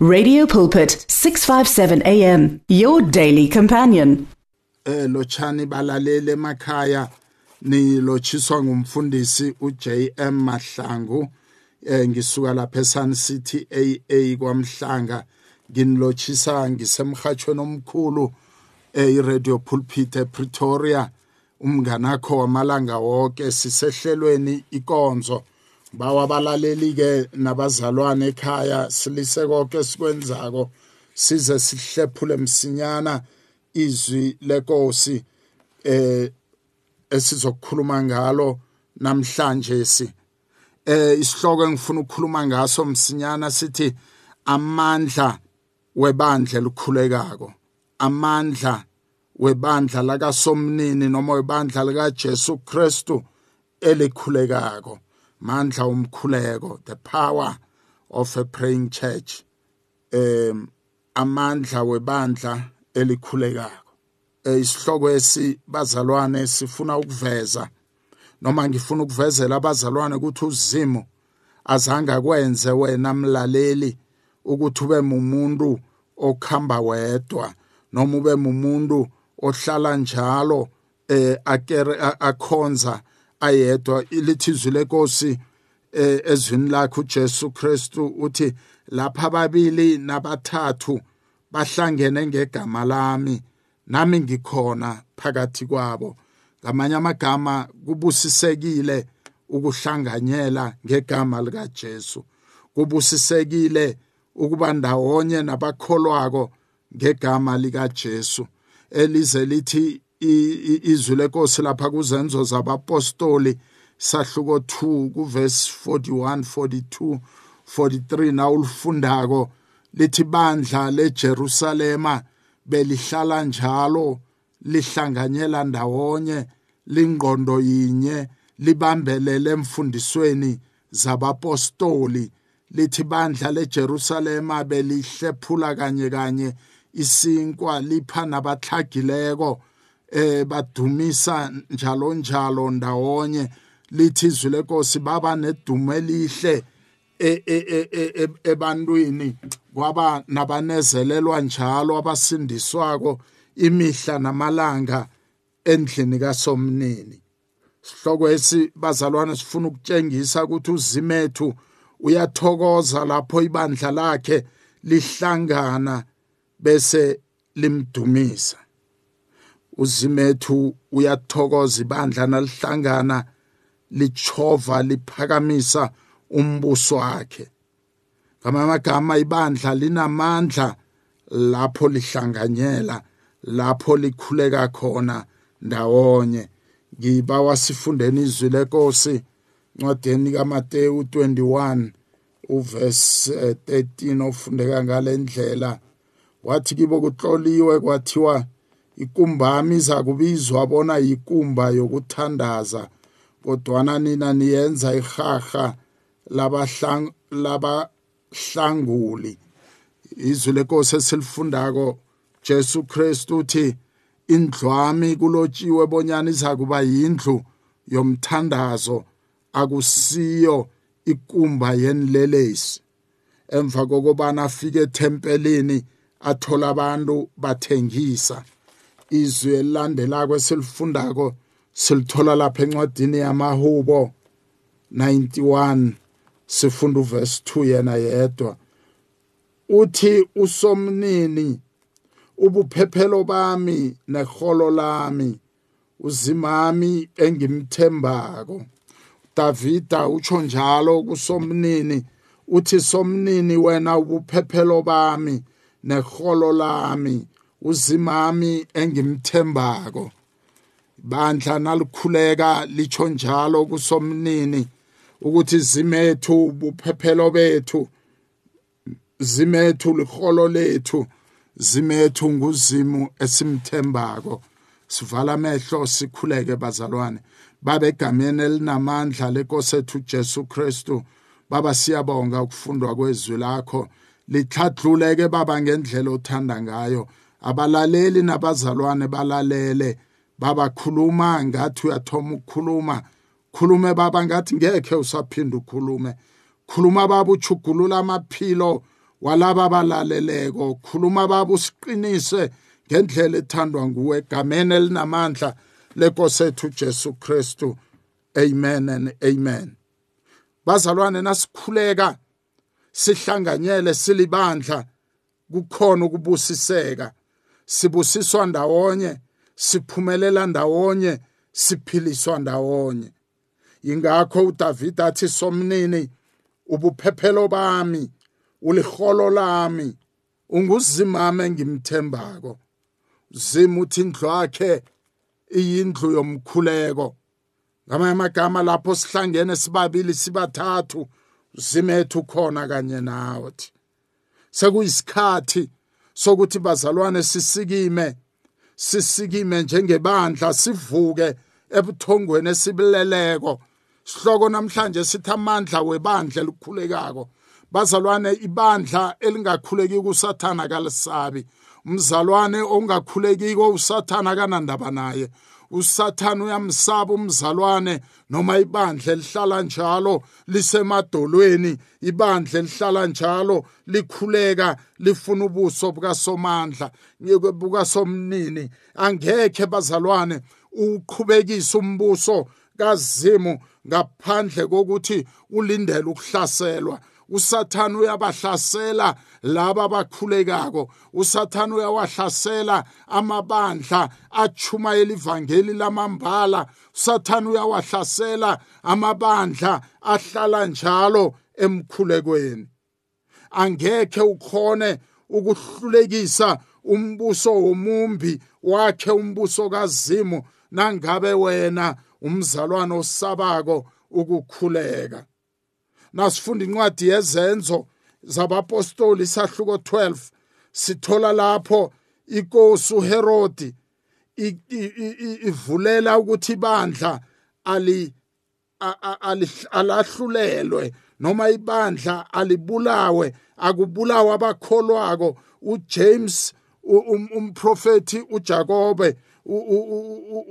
Radio Pulpit 657 AM your daily companion. eh lochani balalele emakhaya nilotshiswa ngumfundisi uJM Mahlangu. Eh ngisuka lapha eSun City AA kwaMhlanga. Nginilotshisa ngisemhathweni omkhulu eh iRadio Pulpit ePretoria. Umnganakho wamalanga wonke sisehlelweni ikonzo. Bawa abalaleli ke nabazalwane ekhaya silise konke sikwenzako size sihlephule msinyana izwi lenkosi eh esizokukhuluma ngalo namhlanje si. Eh isihloko engifuna ukukhuluma ngaso msinyana sithi amandla webandla elikhulekako amandla webandla lakasomnini noma webandla likaJesu Kristu elikhulekako. Mandla umkhuleko the power of a praying church um amandla webandla elikhulekako. Isihloko esi bazalwane sifuna ukuveza noma ngifuna ukuvezela abazalwane ukuthi uzimo azange akwenze wena mlaleli ukuthi ube mumuntu okhamba wedwa noma ube mumuntu ohlala njalo eh akere akhonza ayedwa ilithi izwi lenkosi eh, ezwini lakhe uJesu Kristu uthi lapha ababili nabathathu bahlangene ngegama lami nami ngikhona phakathi kwabo. Ngamanye amagama kubusisekile ukuhlanganyela ngegama lika Jesu kubusisekile ukuba ndawonye nabakholwako ngegama lika Jesu elize lithi izwi lenkosi lapha kuzenzo zabapostoli sahluko 2 kuverse 41 42 43 na ulifundako lithi bandla leJerusalema belihlala njalo lihlanganyela ndawonye lingqondo yinye libambelele emfundisweni zabapostoli. Lithi bandla leJerusalema belihlephula kanye kanye isinkwa lipha nabahlagileko eh badumisa njalo njalo ndawonye. Lithi izwi lenkosi baba nedumo elihle ebantwini. Kwaba nabanezelelwa njalo abasindiswako imihla namalanga endlini kasomnini. Sihloko esi bazalwane sifuna ukutshengisa ukuthi uzimethu uyathokoza lapho ibandla lakhe lihlangana bese limdumisa. Uzimethu uyathokoza ibandla nalihlangana lichova liphakamisa umbuso wakhe. Ngamagama ibandla linamandla lapho lihlanganyela lapho likhuleka khona ndawonye. Ngibawa sifundeni izwi lenkosi ncwadeni kaMateyu 21 uverse 13 ofundeka ngale ndlela. Wathi kibo kutloliwe kwathiwa ikumbami iza kubizwa bona yikumba yokuthandaza kodwana nina niyenza ihaha labahlang labahlanguli. Izwi lenkosi esilifundako Jesu Kristu uthi indlwami kulotshiwe bonyana iza kuba yindlu yomthandazo akusiyo ikumba yenilelesi emva kokubana afike ethempelini athola abantu bathengisa. Izwi elilandelako esilifundako silithola lapha encwadini yamahubo 91 sifunda uverse 2 yena yedwa. Uthi usomnini ubuphephelo bami neholo lami uzimami engimthembako. Davida utsho njalo kusomnini uthi somnini wena ubuphephelo bami neholo lami uzimami engimthembako. Bandla nalikhuleka litsho njalo kusomnini ukuthi zimethu buphephelo bethu zimethu liholo lethu zimethu nguzimu esimthembako. Sivala amehlo sikhuleke bazalwane. Babe egameni elinamandla lenkosi ethu Jesu Kristu. Baba siyabonga ukufundwa kwezwi lakho. Lihlathuleke baba ngendlela othanda ngayo. Abalaleli nabazalwane balalele baba khuluma ngathi uyathoma ukukhuluma. Khulume baba ngathi ngekhe usaphinda ukhulume. Khuluma baba uchugulula amaphilo walaba abalaleleko. Khuluma babo usiqinise ngendlela ethandwa nguwe egameni elinamandla lenkosi ethu Jesu Kristu. Amen and amen. Bazalwane nasikhuleka sihlanganyele silibandla kukhona ukubusiseka. Sibusiswa ndawonye siphumelela ndawonye siphiliswa ndawonye. Ingakho uDavid athi somnini ubuphephelo bami uliholo lami unguzimame engimthembako zima uthi indlu yakhe iyindlu yomkhuleko. Ngamanye amagama lapho sihlangene sibabili sibathathu zimethu khona kanye nawe. Sekuyisikhathi sokuthi bazalwane sisikime sisikime njengebandla sivuke ebuthongweni esibuleleko. Sihloko namhlanje sithi amandla webandla elikhulekako. Bazalwane ibandla elingakhuleki kusathana kalisabi. Umzalwane ongakhulekiko usathana kanandaba naye. Usathana uyamsaba umzalwane noma ibandla elihlala njalo lisemadolweni ibandla elihlala njalo likhuleka lifuna ubuso bukasomandla bukasomnini. Angekhe bazalwane uqhubekise umbuso kazimu ngaphandle kokuthi ulindele ukuhlaselwa. Usathane uyabahlasela laba abakhulekako. usathane uyawahlasela amabandla achumayela ivangeli lamambala. usathane uyawahlasela amabandla ahlala njalo emkhulekweni. Angekhe ukhone ukuhlulekisa umbuso womumbi wakhe umbuso kazimu nangabe wena umzalwane osabako ukukhuleka. Nasifunda incwadi yezenzo zabapostoli isahluko 12 sithola lapho inkosi uHerodi ivulela ukuthi ibandla ali alahlulelwe noma ibandla alibulawe akubulawa abakholwako. uJames umprofeti uJakobe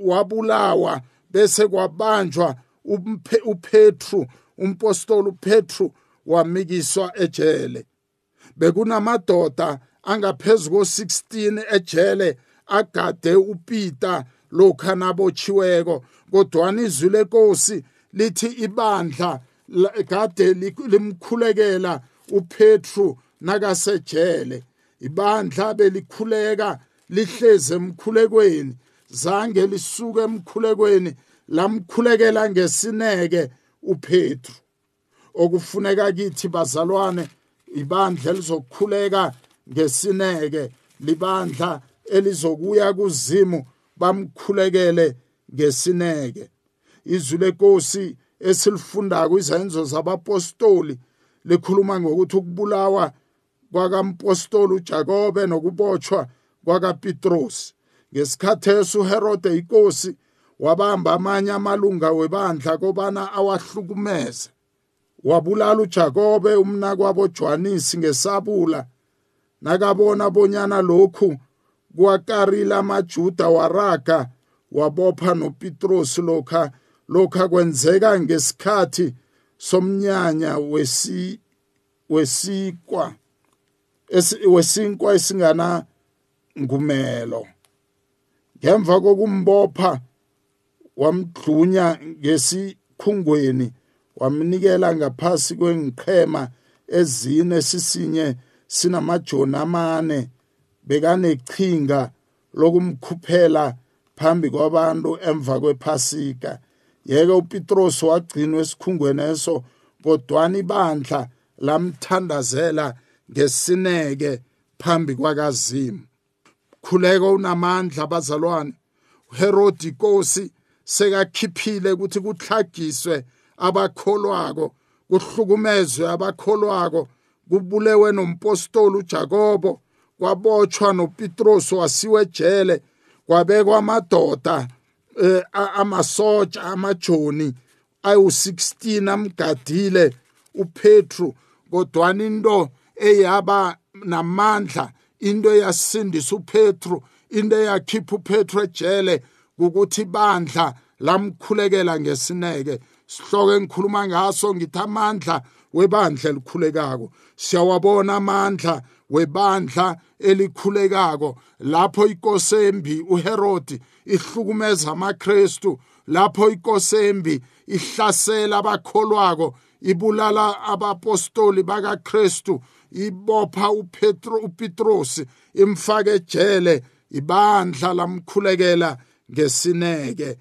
wabulawa bese kwabanjwa uPetru umpostoli uPetru wamikiswa ejele. Bekunamadoda angaphezulu ko16 ejele agade uPeter lokha nabochiweko kodwa izwi lenkosi lithi ibandla kade limkhulekela uPetru nakasejele. Ibandla belikhuleka lihleze emkhulekweni zange lisuke emkhulekweni lamkhulekela ngesineke uPetru okufuneka kithi bazalwane ibandla elizokhuleka ngesineke libandla elizokuya kuzimu bamkhulekele ngesineke. Izwi lenkosi esilifundako izenzo zabapostoli likhuluma ngokuthi ukubulawa kwakampostoli uJakobe nokubotshwa kwakaPetros ngesikhathi esuHerode inkosi wabamba amanye amalunga webandla kobana awahlukumeze. Wabulala uJakobe umnakwabo Johanisi ngesabula. Nakabona bonyana lokhu kwakarila amajuda waraga wabopha noPetros lokha lokha kwenzeka ngesikhathi somnyanya wesi wesikwa wesinkwa esingana ngumelo ngemva kokumbopha wamdlunya ngesikhungweni wamnikela ngaphasi kwengiqhema ezine sisinye sinamajoni amane bekanechinga lokumkhuphela phambi kwabantu emva kwephasika. Yeke uPetros wagcinwa esikhungweni eso kodwana ibandla lamthandazela ngesineke phambi kwakazimu. Khuleko unamandla abazalwane uHerodi inkosi sekakhiphile ukuthi kuhlagiswe abakholwako kuhlukumezwe abakholwako kubulewe nompostoli uJakobo kwabotshwa noPetros wasiwe ejele kwabekwa amadoda eh, amasotsha amajoni ayu16 amgadile uPetru kodwana into eyaba namandla into eyasindisa uPetru into eyakhipha uPetru ejele ukuthi bandla lamkhulekela ngesineke. Sihloko engikhuluma ngaso ngithi amandla webandla elikhulekako. Siyawabona amandla webandla elikhulekako. Lapho ikosembi uHerodi ihlukumeza amaKristu. Lapho ikosembi ihlasela abakholwako ibulala abapostoli bakaKristu ibopha uPetro uPetrus imfake ejele ibandla lamkhulekela ngesineke.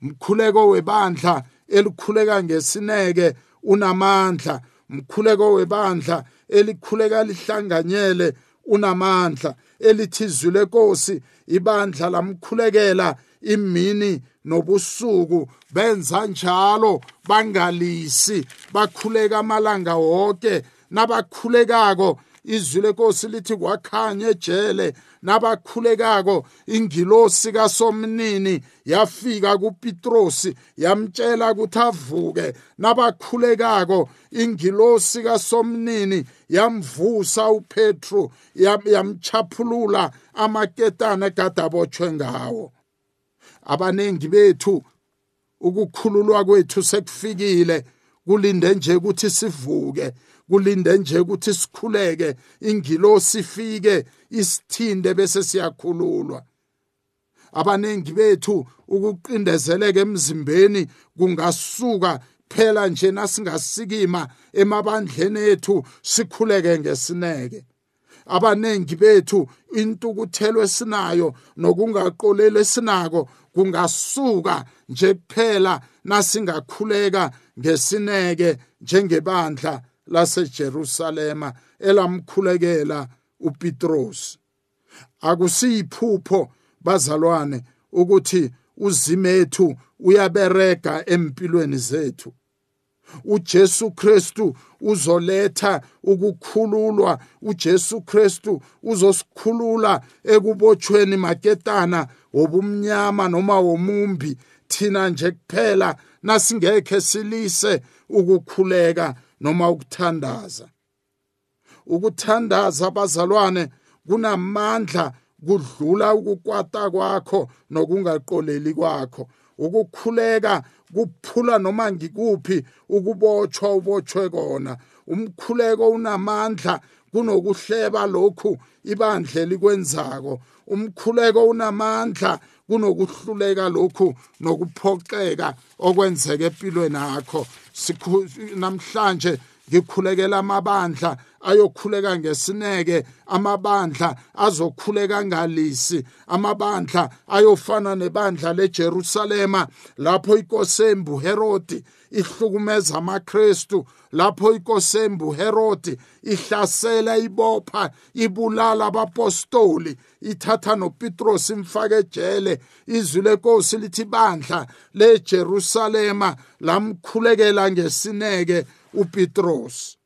Mkhuleko webandla elikhuleka ngesineke unamandla. Mkhuleko webandla elikhuleka lihlanganyele unamandla. Elithi izwi lenkosi ibandla lamkhulekela imini nobusuku. Benza njalo bangalisi. Bakhuleka amalanga wonke nabakhulekako. Izwi lenkosi lithi kwakhanya ejele nabakhulekako ingilosi kasomnini yafika kuPetrosi yamtshela ukuthi avuke. Nabakhulekako ingilosi kasomnini yamvusa uPetro yamchaphulula amaketane egadabotshwe ngawo. Abanengi bethu ukukhululwa kwethu sekufikile. Kulinde nje ukuthi sivuke kulinde nje ukuthi sikhuleke ingilosi ifike isithinde bese siyakhululwa. Abanengi bethu ukuqindezeleka emzimbeni kungasuka phela nje nasingasikima emabandleni ethu sikhuleke ngesineke. Abanengi bethu intukuthelo esinayo nokungaqoleli esinako kungasuka nje kuphela nasingakhuleka ngesineke njengebandla laseJerusalema elamkhulekela uPetros akusiyiphupho bazalwane ukuthi uzimethu uyaberega empilweni zethu. uJesu Kristu uzoletha ukukhululwa. uJesu Kristu uzosikhulula ekubotshweni maketana wobumnyama noma womumbi. Thina nje kuphela nasingekhe silise ukukhuleka noma ukuthandaza. Ukuthandaza abazalwane kunamandla kudlula ukukwata kwakho nokungaqoleli kwakho. Ukukhuleka kuphula noma ngikuphi ukubotshwa ubotshwe kona. Umkhuleko unamandla kunokuhleba lokhu ibandle likwenzako umkhuleko unamandla kunokuhluleka lokhu nokuphoxeka okwenzeka empilweni yakho. Namhlanje ngikhulekela amabandla ayokhuleka ngesineke amabandla azokhuleka ngalisi amabandla ayofana nebandla leJerusalema lapho inkosembu Herodi ihlukumeza amaKristu lapho inkosembu Herodi ihlasela ibopha ibulala abapostoli ithatha noPetros imfake ejele izwi lenkosi lithi bandla leJerusalema lamkhulekela ngesineke. uPetros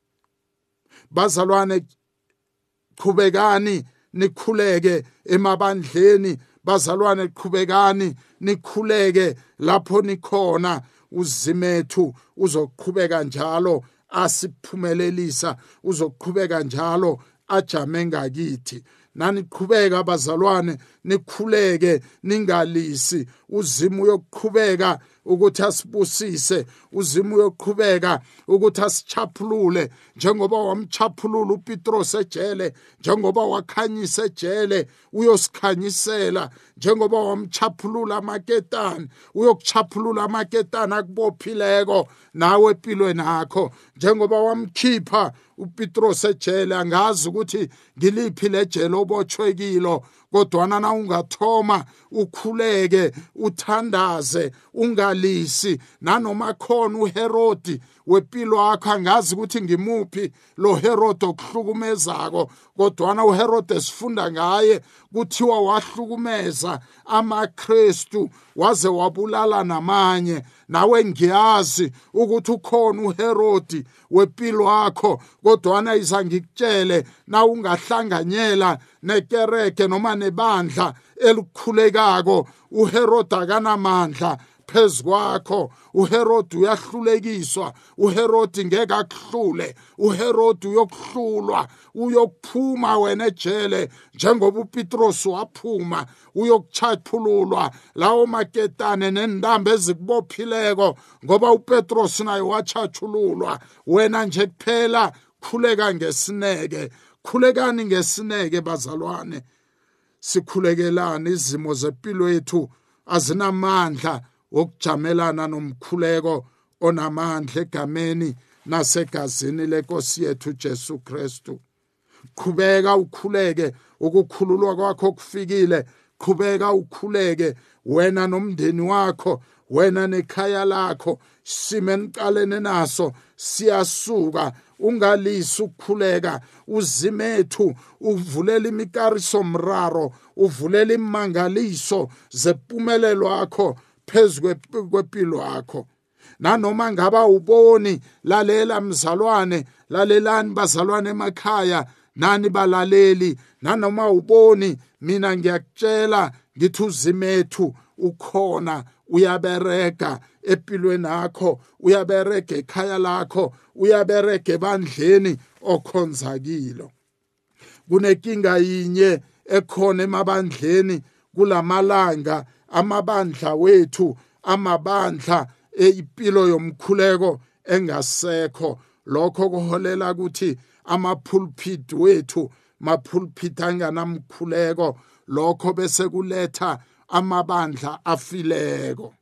bazalwane qhubekani nikhuleke emabandleni. Bazalwane qhubekani nikhuleke lapho nikhona. Uzimethu uzoqhubeka njalo asiphumelelisa uzoqhubeka njalo ajame ngakithi. Naniqhubeka bazalwane nikhuleke ningalisi. Uzimo uyoqhubeka ukuthi asibusise uzimo uyoqhubeka ukuthi asichaphulule. Njengoba wamchaphulula uPetros ejele njengoba wakhanyisa ejele uyosikhanyisela. Njengoba wamchaphulula amaketani uyokuchaphulula amaketani akubophileko nawe empilweni yakho njengoba wamkhipha uPetros ejele angazi ukuthi ngiliphi lejele obotshwe kilo. Kodwana na ungathoma ukhuleke uthandaze ungalisi. Nanoma khona uHerodi wempilo yakho angazi ukuthi ngimuphi lo Herod okuhlukumezako. Kodwana uHerod sifunda ngaye kuthiwa wahlukumeza amaKristu waze wabulala namanye. Nawe ngiyazi ukuthi ukhona uHerodi wempilo yakho kodwana iza ngikutshele na ungahlanganyela nekereke noma nebandla elikhulekako. uHerod akanamandla phezukwakho uherodi uyahlulekiswa uherodi ngeke akuhlule uherodi uyokuhlulwa. Uyokuphuma wena ejele. Njengoba uPetros waphuma uyokuchaphululwa lawo maketane nendamba ezikubophileko ngoba uPetros naye wachathululwa wena nje kuphela khuleka ngesineke. Khulekani ngesineke bazalwane. Sikhulekelana izimo zempilo yethu. Azinamandla. Wokujamelana nomkhuleko onamandla egameni nasegazini lenkosi yethu Jesu Kristu. Qhubeka ukhuleke ukukhululwa kwakho kufikile. Qhubeka ukhuleke wena nomndeni wakho wena nekhaya lakho simeniqalene naso siyasuka ungalisi ukukhuleka uzimethu uvulela imikariso mraro uvulela imangaliso zephumelelo yakho. Phezulu kwempilo yakho nanoma ngaba uboni lalela mzalwane lalelani bazalwane emakhaya nani balaleli? Nanoma uboni mina ngiyakutshela ngithi uzimethu ukhona uyabereka empilweni yakho uyabereka ekhaya lakho uyabereka ebandleni okhonzakilo kunenkinga yinye ekhona emabandleni kulamalanga amabandla wethu amabandla eimpilo yomkhuleko engasekho. Lokho kuholela ukuthi amapulpit wethu mapulpit anganamkhuleko lokho bese kuletha amabandla afileko.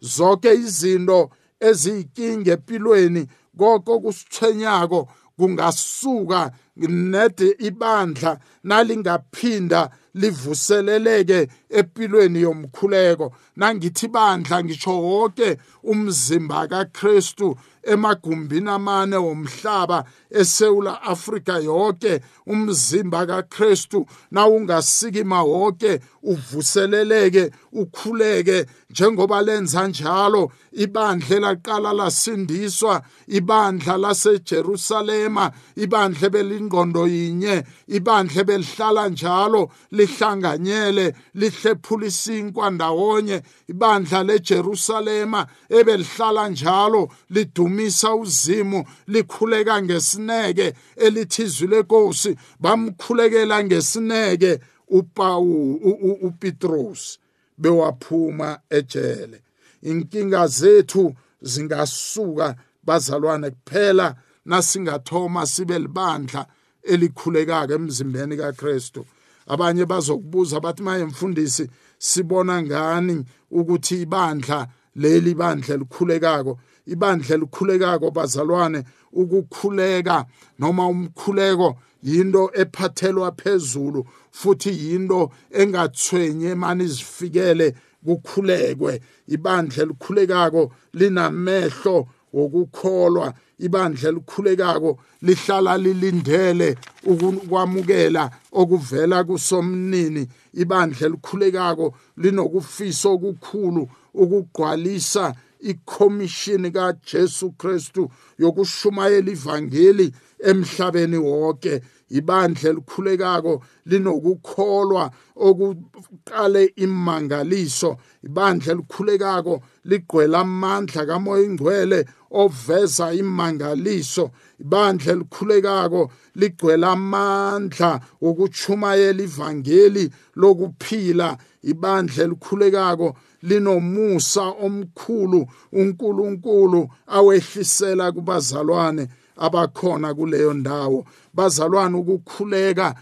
Zonke izinto eziyinkinga empilweni konke kusithwenyako kungasuka nede ibandla nalingaphinda livuseleleke empilweni yomkhuleko. Nangithi bandla ngisho wonke umzimba kaKristu emagumbini amane womhlaba eSouth Africa yonke umzimba kaKristu na ungasikima wonke uvuseleleke ukhuleke. Njengoba lenza njalo ibandla laqala lasindiswa ibandla laseJerusalema ibandla belingqondo yinye ibandla belihlala njalo lihlanganyele lihlephula isinkwa ndawonye. Ibandla leJerusalema ebelihlala njalo lidumisa uzimu likhuleka ngesineke elithizwi lenkosi. Bamkhulekela ngesineke uPawu uPetros bewaphuma ejele. Inkinga zethu zingasuka bazalwane kuphela. Nasingathoma sibe libandla elikhulekaka emzimbeni kaKristu. Abanye bazokubuza bathi maye mfundisi sibona ngani ukuthi ibandla leli bandla elikhulekako ibandla elikhulekako bazalwane ukukhuleka noma umkhuleko yinto ephathelwa phezulu futhi yinto engathwenye mani zifikele kukhulekwe. Ibandla elikhulekako linamehlo wokukholwa ibandla elikhulekako lihlala lilindele ukwamukela okuvela kusomnini. Ibandla elikhulekako linokufisa okukhulu ukugqwalisa ikhomishini kaJesu Kristu yokushumayela ivangeli emhlabeni wonke. Ibandla elikhulekako linokukholwa okuqale imangaliso. Ibandla elikhulekako ligqwela amandla kamoya ingcwele oveza imangaliso. Ibandla elikhulekako ligcwele amandla wokuchumayela ivangeli lokuphila. Ibandla elikhulekako linomusa omkhulu uNkulunkulu awehlisela kubazalwane abakhona kuleyo ndawo. Bazalwane ukukhuleka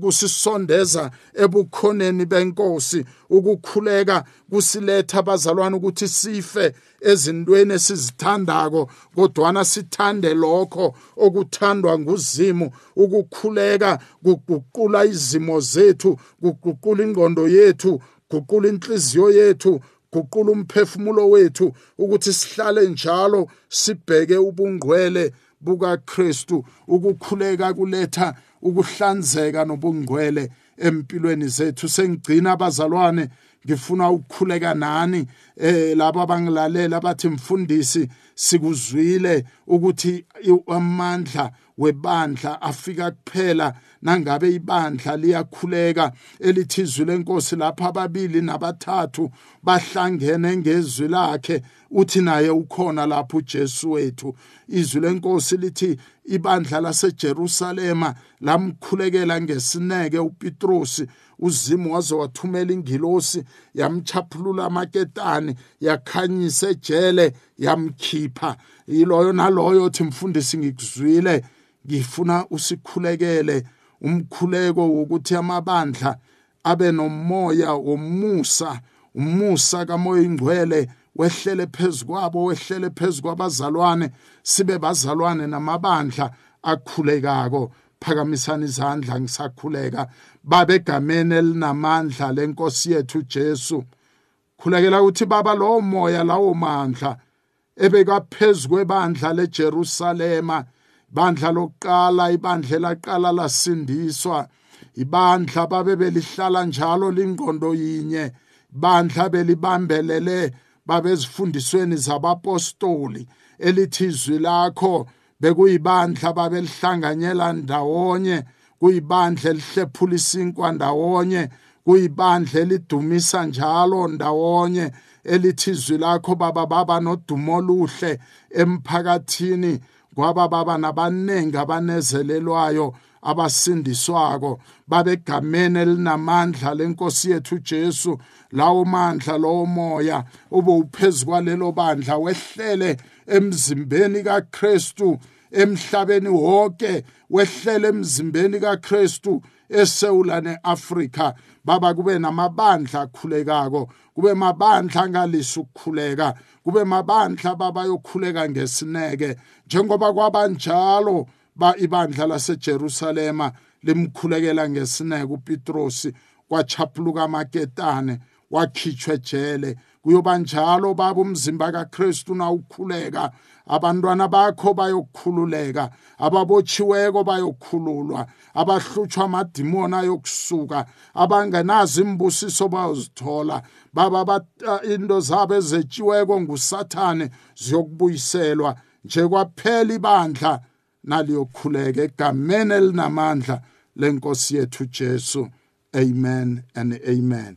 kusisondeza ebukhoneni benkosi ukukhuleka kusiletha abazalwane ukuthi sife ezintweni esizithandako kodwana sithande lokho okuthandwa nguzimu. Ukukhuleka kuguqula izimo zethu kuguqula ingqondo yethu guqula inhliziyo yethu guqula umphefumulo wethu ukuthi sihlale njalo sibheke ubungcwele bukaKristu ukukhuleka kuletha ukuhlanzeka nobungcwele empilweni zethu. Sengigcina abazalwane ngifuna ukukhuleka nani? Eh laba abangilalela bathi mfundisi sikuzwile ukuthi amandla webandla afika kuphela nangabe ibandla liyakhuleka elithi izwi lenkosi lapha ababili nabathathu bahlangene ngezwi lakhe uthi naye ukhona lapho uJesu wethu. Izwi lenkosi lithi ibandla laseJerusalema lamkhulekela ngesineke uPetrosi uzimu waze wathumela ingilosi yamchaphulula amaketani yakhanyisa ejele yamkhipha. Yiloyo naloyo uthi mfundisi ngikuzwile ngifuna usikhulekele. Umkhuleko wokuthi amabandla abe nomoya womusa umusa kamoya ingcwele wehlele phezukwabo wehlele phezukwabazalwane sibe bazalwane namabandla akhulekako. Phakamisana izandla ngisakhuleka. Babegameni elinamandla lenkosi yethu Jesu. Khulekela ukuthi baba lowo moya lawo mandla ebekaphezu kwebandla leJerusalema. Ibandla lokuqala ibandla laqala lasindiswa. Ibandla babe belihlala njalo lingqondo yinye. Ibandla belibambelele babezifundisweni zabapostoli elithi izwi lakho bekuyibandla babelihlanganyela ndawonye kuyibandla elihlephula isinkwa ndawonye kuyibandla elidumisa njalo ndawonye elithi izwi lakho baba baba nodumo oluhle emphakathini. Kwaba baba nabaningi abanezelelwayo abasindiswako babegameni elinamandla lenkosi yethu Jesu. Lawo mandla lowo moya ube uphezulu kwalelo bandla wehlele emzimbeni kaKristu emhlabeni wonke wehlele emzimbeni kaKristu eSewula neAfrika. Baba kube namabandla akhulekako kube mabandla angalisa ukukhuleka kube mabandla baba yokhuleka ngesineke. Njengoba kwabanjalo ba ibandla laseJerusalema limkhulekela ngesineke uPetrosi kwachaphuluka amaketane. Wakhitshwa ejele kuyoba njalo baba umzimba kaKristu na ukhuleka abantwana bakho bayokhululeka. Ababotshiweko bayokhululwa. Abahlutshwa amadimoni ayokusuka. Abangenazo imbusiso bayozithola. Baba into zabo ezetshiweko ngusathane ziyokubuyiselwa. Nje kwaphela ibandla naliyokhuleka egameni elinamandla lenkosi yethu Jesu. Amen and amen.